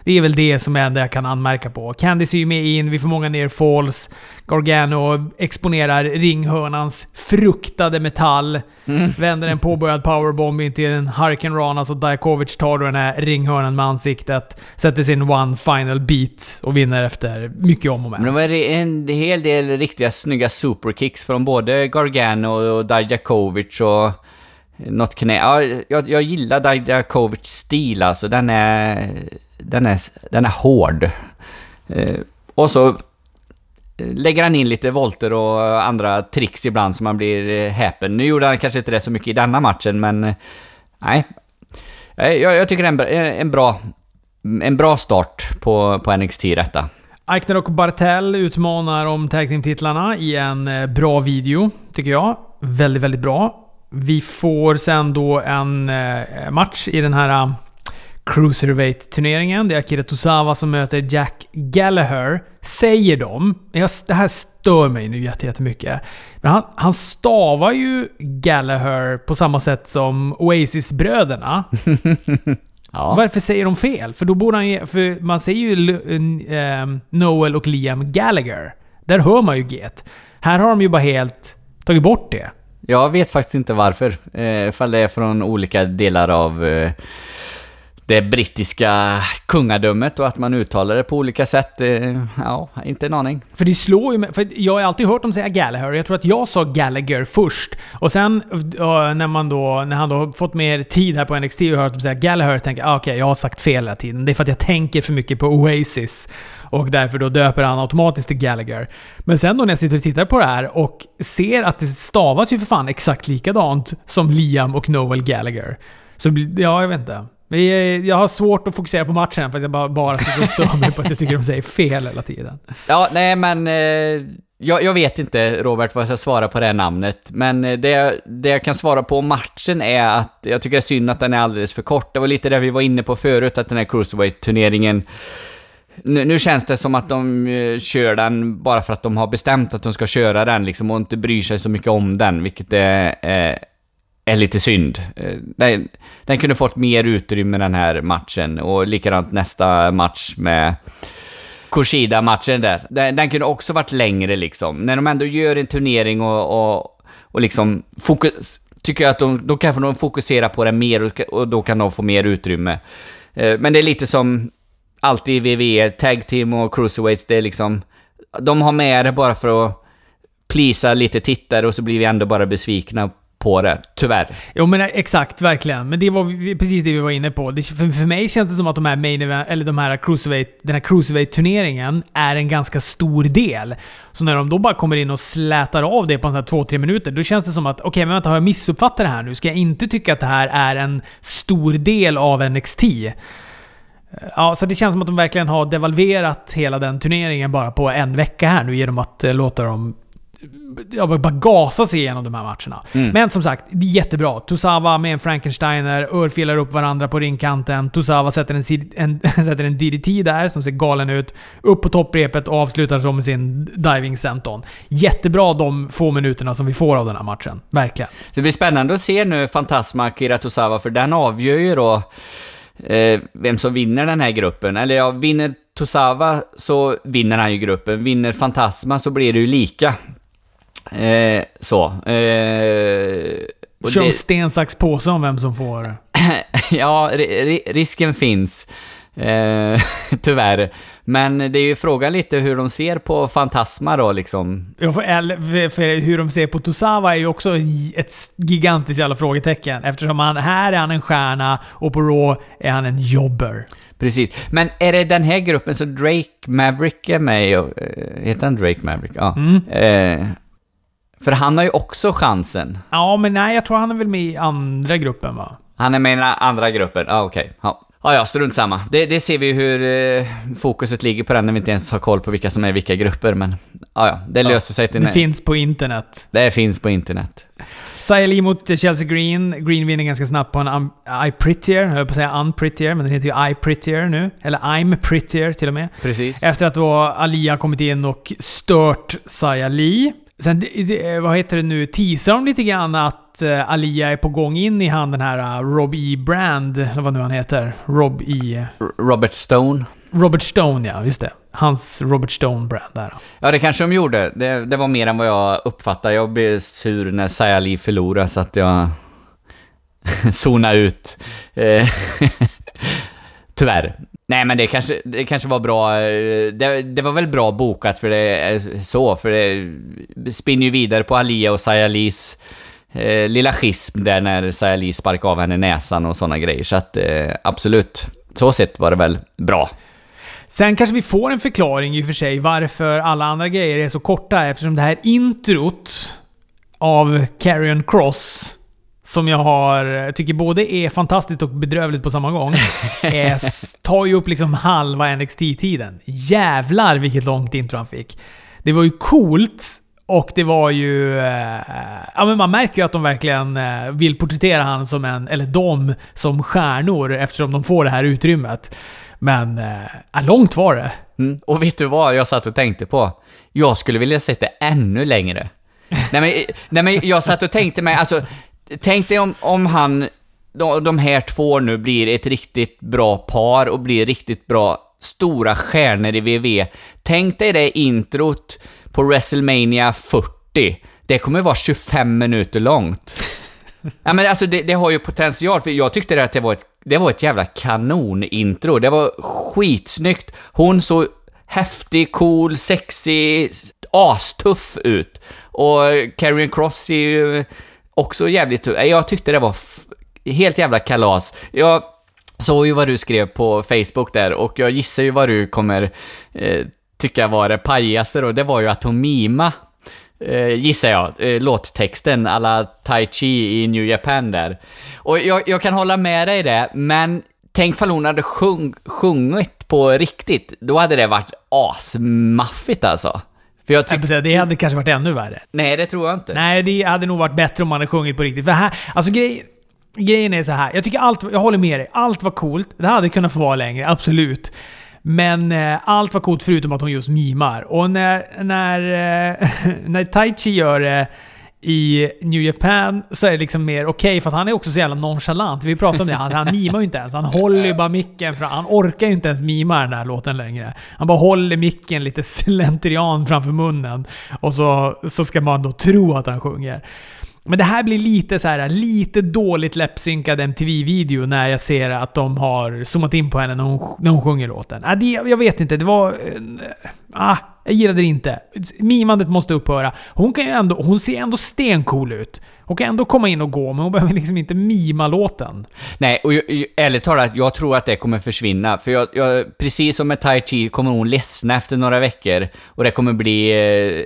B: Det är väl det som är det jag kan anmärka på. Candice är ju med in, vi får många ner falls. Gargano exponerar ringhörnans fruktade metall. Mm. Vänder en påbörjad powerbomb in till en Hurricane Rana, så Dajakovic tar då den här ringhörnan med ansiktet. Sätter sin one final beat och vinner efter mycket om och men.
A: Men det var en hel del riktiga snygga superkicks från både Gargano och Dajakovic och något knä. Ja, jag, jag gillar Dajakovics stil alltså. Den är den är, den är hård. Eh, och så eh, lägger han in lite volter och andra tricks ibland så man blir eh, häpen. Nu gjorde han kanske inte det så mycket i denna matchen, men eh, nej. Jag, jag tycker det är en, en, bra, en bra start på, på NXT detta.
B: Eichner och Bartel utmanar om tag titlarna i en bra video, tycker jag. Väldigt, väldigt bra. Vi får sen då en match i den här Cruiserweight-turneringen. Det är Akira Tosawa som möter Jack Gallagher, säger de. Jag, det här stör mig nu jättemycket. Men han, han stavar ju Gallagher på samma sätt som Oasis-bröderna. ja. Varför säger de fel? För då borde han ju... För man säger ju uh, Noel och Liam Gallagher. Där hör man ju Get. Här har de ju bara helt tagit bort det.
A: Jag vet faktiskt inte varför. Eh, ifall det är från olika delar av eh, det brittiska kungadömet och att man uttalar det på olika sätt. Eh, ja, inte en aning.
B: För det slår ju mig, för jag har alltid hört dem säga Gallagher. Jag tror att jag sa Gallagher först. Och sen när, man då, när han då fått mer tid här på NXT och hört dem säga Gallagher, tänker jag ah, okej, okay, jag har sagt fel hela tiden. Det är för att jag tänker för mycket på Oasis. Och därför då döper han automatiskt till Gallagher. Men sen då när jag sitter och tittar på det här och ser att det stavas ju för fan exakt likadant som Liam och Noel Gallagher. Så ja, jag vet inte. Men jag har svårt att fokusera på matchen för att jag bara, bara sitter och stör mig på att jag tycker de säger fel hela tiden.
A: Ja, nej men... Eh, jag, jag, vet inte, Robert, vad jag ska svara på det här namnet. Men eh, det, det jag kan svara på om matchen är att jag tycker det är synd att den är alldeles för kort. Det var lite det vi var inne på förut, att den här Cruiserweight-turneringen... Nu, nu, känns det som att de uh, kör den bara för att de har bestämt att de ska köra den liksom och inte bryr sig så mycket om den, vilket är, uh, är lite synd. Eh, den, den kunde fått mer utrymme den här matchen och likadant nästa match med Kushida-matchen där. Den, den, kunde också varit längre liksom. När de ändå gör en turnering och, och, och liksom fokus, tycker jag att de, då kanske de fokusera på det mer och, och då kan de få mer utrymme. Eh, men det är lite som alltid i WWE, Tag Team och Cruiserweights, det är liksom... De har med det bara för att plisa lite tittare och så blir vi ändå bara besvikna på det, tyvärr.
B: Jo men eh, exakt, verkligen. Men det var precis det vi var inne på. Det, för, för mig känns det som att de här main event, eller de här cruiserweight, den här cruiserweight-turneringen är en ganska stor del. Så när de då bara kommer in och slätar av det på en sån här två, tre minuter, då känns det som att okej, okay, men vänta, har jag missuppfattat det här nu? Ska jag inte tycka att det här är en stor del av NXT? Eh, ja, så det känns som att de verkligen har devalverat hela den turneringen bara på en vecka här nu genom att eh, låta dem ja, bara gasa sig igenom de här matcherna. Mm. Men som sagt, det är jättebra. Tosawa med en Frankensteiner, örfilar upp varandra på ringkanten. Tosawa sätter en, en, sätter en DDT där som ser galen ut. Upp på topprepet och avslutar så med sin diving senton. Jättebra de få minuterna som vi får av den här matchen. Verkligen.
A: Det blir spännande att se nu Fantasma Kira Tosawa, för den avgör ju då eh, vem som vinner den här gruppen. Eller ja, vinner Tosawa så vinner han ju gruppen. Vinner Fantasma så blir det ju lika. Eh, så. Eh,
B: Kör det... sten, sax, påse om vem som får.
A: ja, risken finns. Eh, tyvärr. Men det är ju frågan lite hur de ser på Fantasma då liksom.
B: Ja, för, för hur de ser på Tosawa är ju också ett gigantiskt jävla frågetecken. Eftersom han, här är han en stjärna och på Raw är han en jobber.
A: Precis. Men är det den här gruppen som Drake Maverick är med i? Eh, heter han Drake Maverick? Ja. Mm. Eh, för han har ju också chansen.
B: Ja, men nej, jag tror han är väl med i andra gruppen va?
A: Han är med i andra gruppen? Ja, okej. Okay. Ja. Ja, ja, strunt samma. Det, det ser vi ju hur eh, fokuset ligger på den när vi inte ens har koll på vilka som är vilka grupper, men ja, ja, det löser sig till
B: Det finns på internet.
A: Det finns på internet.
B: Lee mot Chelsea Green. Green vinner ganska snabbt på en um, I Prettier. Jag höll på att säga Unprettier, men den heter ju I Prettier nu. Eller I'm Prettier till och med.
A: Precis.
B: Efter att då Ali har kommit in och stört Lee. Sen, det- vad heter det nu, teasar de lite grann att uh, Alia är på gång in i han den här uh, Rob E. Brand, eller vad nu han heter. Rob E.
A: Robert Stone.
B: Robert Stone, ja. Just det. Hans Robert Stone Brand där.
A: Ja, det kanske de gjorde. Det, det var mer än vad jag uppfattade. Jag blev sur när Saya Lee förlorade, så att jag zonade ut. Eh, Tyvärr. Nej, men det kanske, det kanske var bra. Eh, det, det var väl bra bokat för det är så, för det spinner ju vidare på Alia och Sayalis eh, lilla schism där när Saya Lee sparkade av henne näsan och sådana grejer. Så att eh, absolut, så sett var det väl bra.
B: Sen kanske vi får en förklaring i och för sig varför alla andra grejer är så korta eftersom det här introt av Carrion Cross som jag har, tycker både är fantastiskt och bedrövligt på samma gång. är, tar ju upp liksom halva NXT-tiden. Jävlar vilket långt intro han fick. Det var ju coolt och det var ju... Eh, ja men man märker ju att de verkligen eh, vill porträttera han som en, eller de som stjärnor eftersom de får det här utrymmet. Men eh, långt var det.
A: Mm. Och vet du vad jag satt och tänkte på? Jag skulle vilja se det ännu längre. nej, men, nej men jag satt och tänkte mig, alltså, tänk dig om, om han, de, de här två nu blir ett riktigt bra par och blir riktigt bra stora stjärnor i WWE. Tänk dig det introt på WrestleMania 40. Det kommer vara 25 minuter långt. Ja men alltså det, det har ju potential, för jag tyckte att det var ett, det var ett jävla kanonintro. Det var skitsnyggt. Hon såg häftig, cool, sexig, astuff ut. Och Karrion Cross ser ju också jävligt tur. Jag tyckte det var helt jävla kalas. Jag såg ju vad du skrev på Facebook där och jag gissar ju vad du kommer eh, tycka var det pajigaste då. Det var ju att hon mima eh, gissar jag, eh, låttexten alla Tai Chi i New Japan där. Och jag, jag kan hålla med dig i det, men tänk ifall hon hade sjung, sjungit på riktigt, då hade det varit asmaffigt alltså. För jag tycker...
B: Det hade kanske varit ännu värre.
A: Nej, det tror jag inte.
B: Nej, det hade nog varit bättre om man hade sjungit på riktigt. För här, alltså grej, grejen är så här. Jag tycker allt, jag håller med dig. Allt var coolt. Det hade kunnat få vara längre, absolut. Men eh, allt var coolt förutom att hon just mimar. Och när, när, eh, när Tai Chi gör det i New Japan så är det liksom mer okej för att han är också så jävla nonchalant. Vi pratade om det, han, han mimar ju inte ens. Han håller ju bara micken för Han orkar ju inte ens mima den här låten längre. Han bara håller micken lite slentrian framför munnen. Och så, så ska man då tro att han sjunger. Men det här blir lite så här, lite dåligt läppsynkad MTV-video när jag ser att de har zoomat in på henne när hon, när hon sjunger låten. Äh, det, jag vet inte, det var... Äh, jag gillade det inte. Mimandet måste upphöra. Hon, kan ju ändå, hon ser ändå stencool ut. Hon kan ändå komma in och gå, men hon behöver liksom inte mima låten.
A: Nej, och jag- jag- ärligt talat, jag tror att det kommer försvinna. För jag, jag, precis som med Tai Chi kommer hon ledsna efter några veckor och det kommer bli eh,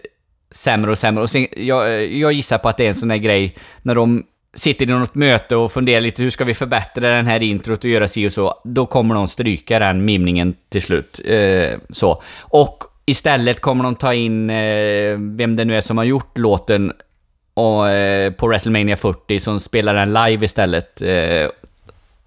A: sämre och sämre. Och sen, jag, eh, jag gissar på att det är en sån här grej när de sitter i något möte och funderar lite hur ska vi förbättra den här introt och göra si och så. Då kommer de stryka den mimningen till slut. Eh, så. Och istället kommer de ta in eh, vem det nu är som har gjort låten och, eh, på WrestleMania 40 som spelar den live istället eh,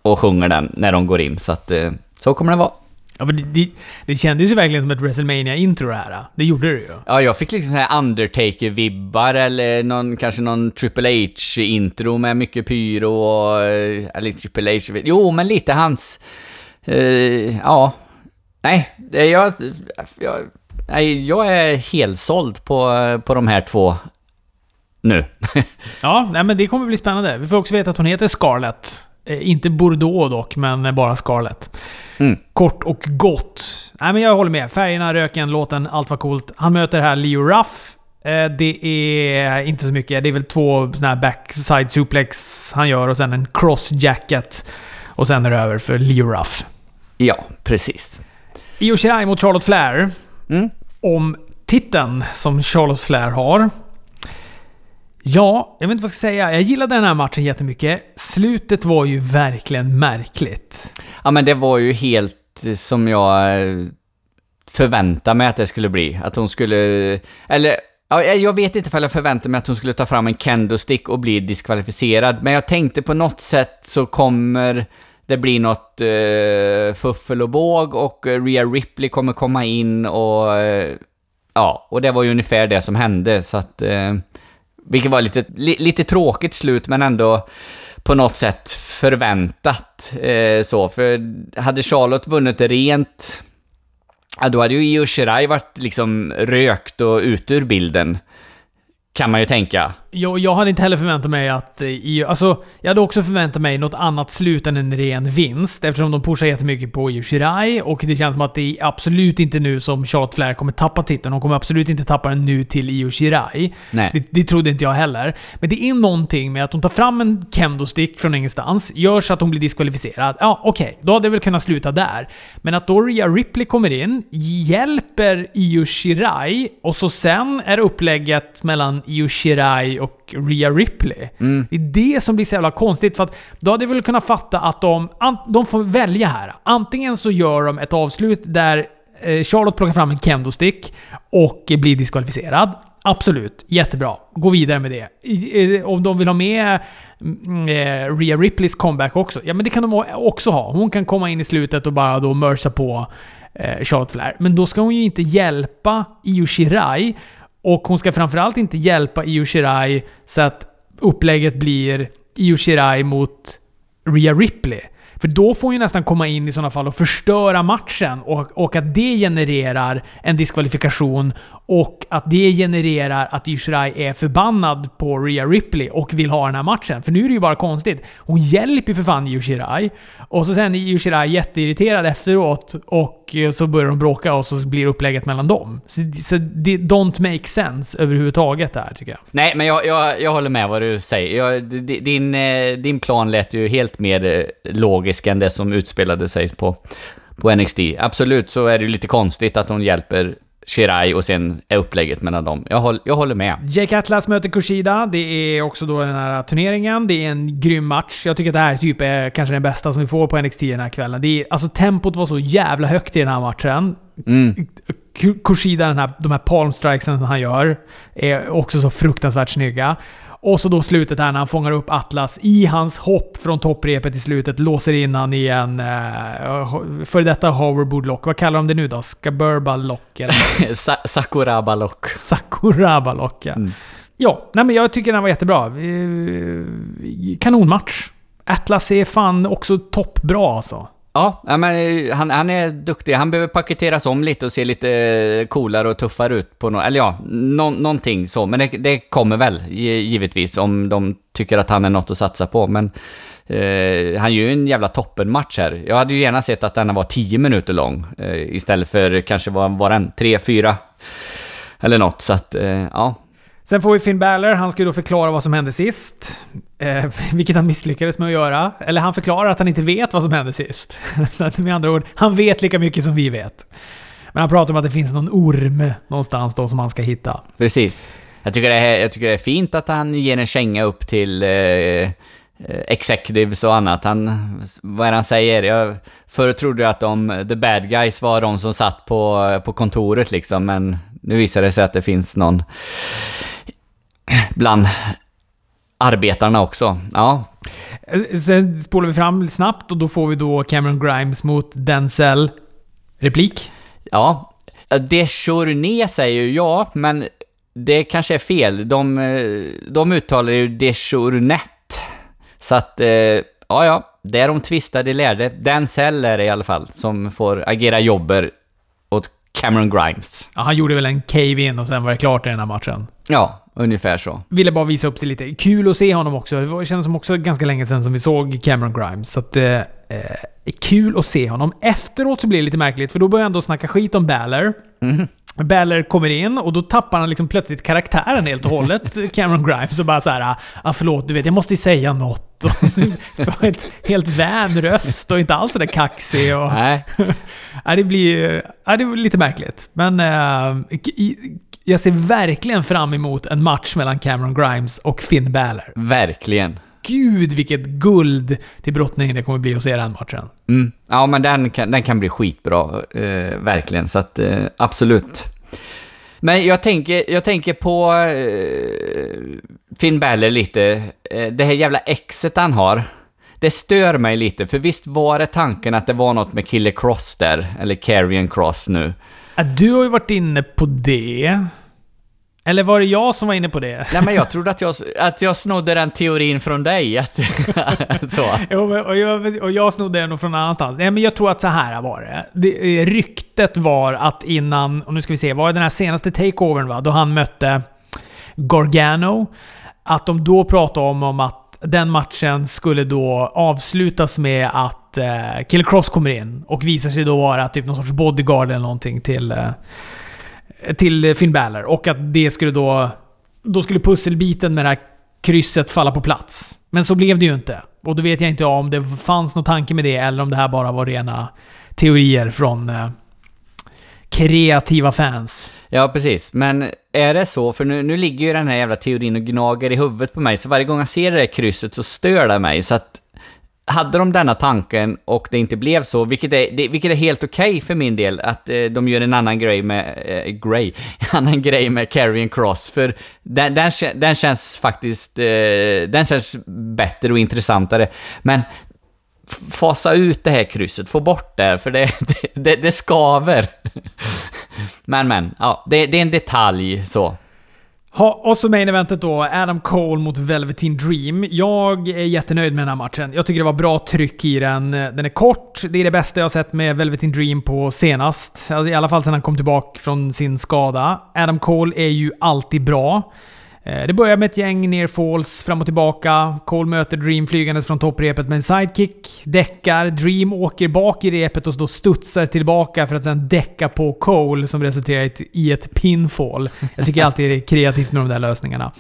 A: och sjunger den när de går in. Så att eh, så kommer det vara.
B: Ja, men det, det, det kändes ju verkligen som ett wrestlemania intro det här. Det gjorde det ju.
A: Ja, jag fick liksom så här Undertaker-vibbar eller någon, kanske någon Triple H-intro med mycket pyro och... eh, Eller Triple H... Jo, men lite hans... Eh, ja. Nej, det- jag, jag, nej, jag är helt såld på, på de här två nu.
B: Ja, nej, men det kommer bli spännande. Vi får också veta att hon heter Scarlett. Eh, inte Bordeaux dock, men bara Scarlett.
A: Mm.
B: Kort och gott. Nej, men jag håller med. Färgerna, röken, låten, allt var coolt. Han möter här Leo Ruff. Eh, Det är inte så mycket. Det är väl två såna här backside suplex han gör och sen en cross jacket. Och sen är det över för Leo Ruff.
A: Ja, precis.
B: Io Shirai mot Charlotte Flair.
A: Mm.
B: Om titeln som Charlotte Flair har. Ja, jag vet inte vad jag ska säga. Jag gillade den här matchen jättemycket. Slutet var ju verkligen märkligt.
A: Ja, men det var ju helt eh, som jag eh, förväntade mig att det skulle bli. Att hon skulle... Eh, eller, jag vet inte ifall jag förväntade mig att hon skulle ta fram en kendo-stick och bli diskvalificerad, men jag tänkte på något sätt så kommer det blir något uh, fuffel och båg och eh, Rhea Ripley kommer komma in och... Uh, ja, och det var ju ungefär det som hände, så att... Uh, vilket var lite, li, lite tråkigt slut, men ändå på något sätt förväntat. Eh, så, för hade Charlotte vunnit rent, ja, då hade ju Io Shirai varit liksom rökt och ute ur bilden. Kan man ju tänka.
B: Jag, jag hade inte heller förväntat mig att... I, alltså, jag hade också förväntat mig något annat slut än en ren vinst. Eftersom de pushar jättemycket på Io Shirai och det känns som att det är absolut inte nu som Charlotte Flair kommer tappa titeln. De kommer absolut inte tappa den nu till Io Shirai.
A: Nej.
B: Det, det trodde inte jag heller. Men det är någonting med att hon tar fram en kendo-stick från ingenstans, gör så att hon blir diskvalificerad. Ja, okej. Okay, då hade det väl kunnat sluta där. Men att då Rhea Ripley kommer in, hjälper Io Shirai och så sen är upplägget mellan Io Shirai och Rhea Ripley.
A: Mm.
B: Det är det som blir så jävla konstigt. För att då hade jag väl kunnat fatta att de, de får välja här. Antingen så gör de ett avslut där eh, Charlotte plockar fram en kendo-stick och blir diskvalificerad. Absolut, jättebra. Gå vidare med det. Om de vill ha med mm, eh, Rhea Ripleys comeback också, ja men det kan de också ha. Hon kan komma in i slutet och bara då mörsa på eh, Charlotte Flair. Men då ska hon ju inte hjälpa Io Shirai och hon ska framförallt inte hjälpa Io Shirai så att upplägget blir Io Shirai mot Rhea Ripley. För då får hon ju nästan komma in i sådana fall och förstöra matchen och, och att det genererar en diskvalifikation och att det genererar att Yushirai är förbannad på Rhea Ripley och vill ha den här matchen. För nu är det ju bara konstigt. Hon hjälper ju för fan Yushirai och så sen är Yushirai jätteirriterad efteråt och eh, så börjar de bråka och så blir upplägget mellan dem. Så, så det don't make sense överhuvudtaget där tycker jag.
A: Nej, men jag, jag, jag håller med vad du säger. Jag, din, eh, din plan lät ju helt mer eh, logisk än det som utspelade sig på, på NXT. Absolut så är det ju lite konstigt att hon hjälper Shirai och sen är upplägget mellan dem. Jag, håll, jag håller med.
B: Jake Atlas möter Kushida. Det är också då den här turneringen. Det är en grym match. Jag tycker att det här typ är kanske den bästa som vi får på NXT den här kvällen. Det är, alltså tempot var så jävla högt i den här matchen.
A: Mm.
B: Kushida, den här, de här palm strikesen han gör, är också så fruktansvärt snygga. Och så då slutet här när han fångar upp Atlas i hans hopp från topprepet i slutet, låser in han i en uh, för detta hoverboard lock. Vad kallar de det nu då? Skaburba lock?
A: Sa Sakuraba lock.
B: Sakuraba lock, ja. Mm. Ja, nej men jag tycker den var jättebra. Kanonmatch. Atlas är fan också toppbra alltså.
A: Ja, men eh, han, han är duktig. Han behöver paketeras om lite och se lite eh, coolare och tuffare ut på något. Eller ja, no, någonting så. Men det, det, kommer väl, givetvis, om de tycker att han är något att satsa på. Men eh, han gör ju en jävla toppenmatch här. Jag hade ju gärna sett att den var 10 minuter lång. Eh, istället för kanske var, var den 3-4. Eller något, så att, eh, ja.
B: Sen får vi Finn Balor. Han ska ju då förklara vad som hände sist. Eh, vilket han misslyckades med att göra. Eller han förklarar att han inte vet vad som hände sist. Så att med andra ord, han vet lika mycket som vi vet. Men han pratar om att det finns någon orm någonstans då som han ska hitta.
A: Precis. Jag tycker det är, jag tycker det är fint att han ger en känga upp till eh, executives och annat. Han, vad är det han säger? Jag förr trodde jag att de, the bad guys var de som satt på, på kontoret liksom, men nu visar det sig att det finns någon bland arbetarna också. Ja.
B: Sen spolar vi fram snabbt och då får vi då Cameron Grimes mot Denzel. Replik?
A: Ja. Dejourné säger ju ja, men det kanske är fel. De, de uttalar ju Dejournet. Så att, ja ja, det är de tvistade lärde. Denzel är det i alla fall, som får agera jobber Cameron Grimes.
B: Ja, han gjorde väl en cave-in och sen var det klart i den här matchen.
A: Ja, ungefär så.
B: Ville bara visa upp sig lite. Kul att se honom också. Det kändes som också ganska länge sedan som vi såg Cameron Grimes. Så att, eh, eh kul att se honom. Efteråt så blir det lite märkligt, för då börjar han då snacka skit om Baller.
A: Mm.
B: Baller kommer in och då tappar han liksom plötsligt karaktären helt och hållet, Cameron Grimes. Och bara så här, ah, förlåt, du vet, jag måste ju säga något. Och ett helt vän röst och inte alls sådär kaxig. Och
A: Nej.
B: ja, det blir ja, det blir lite märkligt. Men äh, jag ser verkligen fram emot en match mellan Cameron Grimes och Finn Balor.
A: Verkligen.
B: Gud vilket guld till brottning det kommer bli att se den matchen.
A: Mm. Ja, men den kan, den kan bli skitbra, eh, verkligen. Så att, eh, absolut. Men jag tänker, jag tänker på eh, Finn Balor lite. Eh, det här jävla exet han har. Det stör mig lite, för visst var det tanken att det var något med Killer Cross där, eller Carrion Cross nu.
B: Ja, Du har ju varit inne på det. Eller var det jag som var inne på det?
A: Nej men jag trodde att jag, att jag snodde den teorin från dig, att, så.
B: Jo, men- och, jag, och jag snodde den från någon annanstans. Nej, men jag tror att så här var det. det. eh, Ryktet var att innan, och nu ska vi se, var det den här senaste takeovern va? Då han mötte Gargano. Att de då pratade om, om att den matchen skulle då avslutas med att eh, Killer Cross kommer in och visar sig då vara typ någon sorts bodyguard eller någonting till, eh, till eh, Finn Balor. Och att det skulle då... Då skulle pusselbiten med det här krysset falla på plats. Men så blev det ju inte. Och då vet jag inte om det fanns någon tanke med det eller om det här bara var rena teorier från eh, kreativa fans.
A: Ja, precis. Men är det så, för nu, nu ligger ju den här jävla teorin och gnager i huvudet på mig, så varje gång jag ser det där krysset så stör det mig. Så att hade de denna tanken och det inte blev så, vilket är, det, vilket är helt okej för min del, att eh, de gör en annan grej med, eh, grej, annan grej med Carrion Cross, för den, den, den känns faktiskt, eh, den känns bättre och intressantare. Men fasa ut det här krysset, få bort det, för det, det, det, det skaver. Men men, ja, det, det är en detalj så.
B: Ha, och så main eventet då, Adam Cole mot Velveteen Dream. Jag är jättenöjd med den här matchen. Jag tycker det var bra tryck i den. Den är kort, det är det bästa jag har sett med Velveteen Dream på senast. Alltså, I alla fall sedan han kom tillbaka från sin skada. Adam Cole är ju alltid bra. Eh, Det börjar med ett gäng near falls fram och tillbaka. Cole möter Dream flygandes från topprepet med en sidekick. Däckar. Dream åker bak i repet och då studsar tillbaka för att sen däcka på Cole som resulterar i ett- pinfall. Jag tycker alltid det är kreativt med de där lösningarna.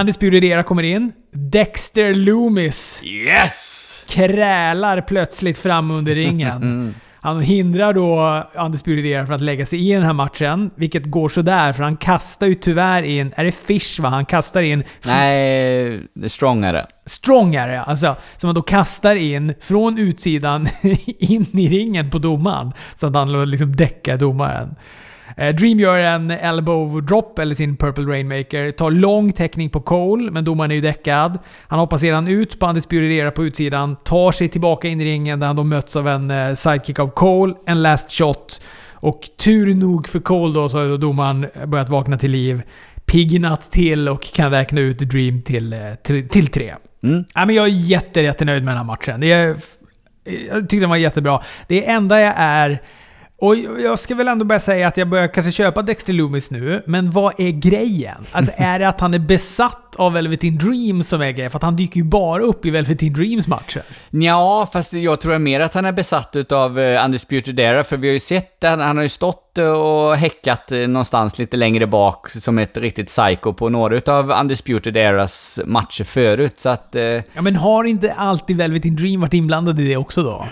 B: Undisputed Era kommer in. Dexter Loomis
A: Yes!
B: krälar plötsligt fram under ringen. Han hindrar då Undisputed Era från att lägga sig i den här matchen, vilket går sådär för han kastar ju tyvärr in, är det Fish va? Han kastar in
A: Nej, det är strongare.
B: strongare, alltså, som han då kastar in från utsidan in i ringen på domaren. Så att han liksom däckar domaren. Eh, Dream gör en elbow drop, eller sin Purple Rainmaker, tar lång täckning på Cole, men domaren är ju däckad. Han hoppar sedan ut på Undisputed Era på utsidan, tar sig tillbaka in i ringen där han då möts av en eh, sidekick av Cole, en last shot. Och tur nog för Cole då så har domaren börjat vakna till liv, piggnat till och kan räkna ut Dream till, eh, till, till tre.
A: Mm.
B: Ja, men jag är jätte, jättenöjd med den här matchen. Det är, jag tyckte den var jättebra. Det enda jag är... Och jag ska väl ändå börja säga att jag börjar kanske köpa Dexter Loomis nu, men vad är grejen? Alltså är det att han är besatt av Velveteen Dream som är grejen? För att han dyker ju bara upp i Velveteen Dreams matcher.
A: Ja, fast jag tror mer att han är besatt utav uh, Undisputed Era, för vi har ju sett att han har ju stått eh, och häckat eh, någonstans lite längre bak som ett riktigt psycho på några utav Undisputed Eras matcher förut, så att...
B: Ja, men har inte alltid Velveteen Dream varit inblandad i det också då?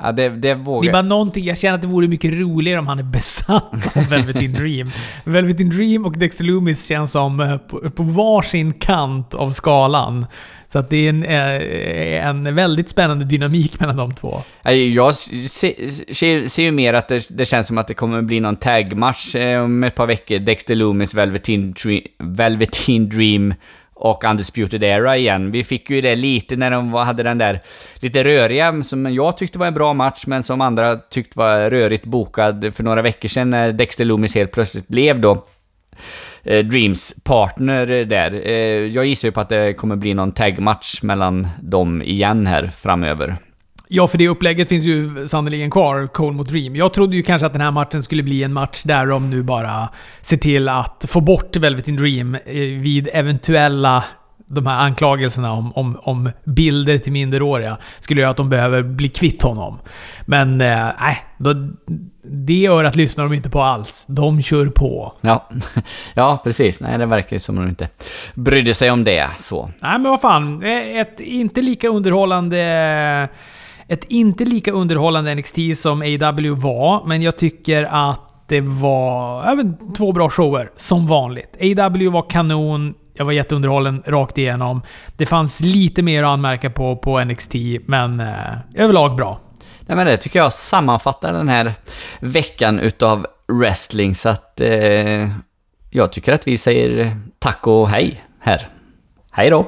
A: Ja, det, det
B: Det är
A: vågar...
B: bara någonting, jag känner att det vore mycket roligare om han är besatt av Velveteen Dream. Velveteen Dream och Dexter Loomis känns som eh, på, på varsin kant av skalan. Så att det är en, eh, en väldigt spännande dynamik mellan de två.
A: Jag ser, ser, ser ju mer att det, det känns som att det kommer bli någon tagmatch eh, om ett par veckor. Dexter Loomis, Velveteen Dream, Velveteen Dream och Undisputed Era igen. Vi fick ju det lite när de hade den där lite röriga, som jag tyckte var en bra match, men som andra tyckte var rörigt bokad för några veckor sedan när Dexter Loomis helt plötsligt blev då eh, Dreams partner där. Eh, jag gissar ju på att det kommer bli någon tagmatch mellan dem igen här framöver.
B: Ja, för det upplägget finns ju sannoliken kvar, Cole mot Dream. Jag trodde ju kanske att den här matchen skulle bli en match där de nu bara ser till att få bort Velveteen Dream eh, vid eventuella de här anklagelserna om, om, om bilder till minderåriga skulle göra att de behöver bli kvitt honom. Men eh, nej, då, det örat lyssnar de inte på alls. De kör på.
A: Ja, ja precis. Nej, det verkar ju som att de inte brydde sig om det så.
B: Nej, men vad fan. Eh, Ett inte lika underhållande... Ett inte lika underhållande NXT som AW var, men jag tycker att det var även två bra shower, som vanligt. AW var kanon. Jag var jätteunderhållen rakt igenom. Det fanns lite mer att anmärka på på NXT, men eh, överlag bra.
A: Nej men det tycker jag sammanfattar den här veckan utav wrestling, så att eh, jag tycker att vi säger tack och hej här. Hej då!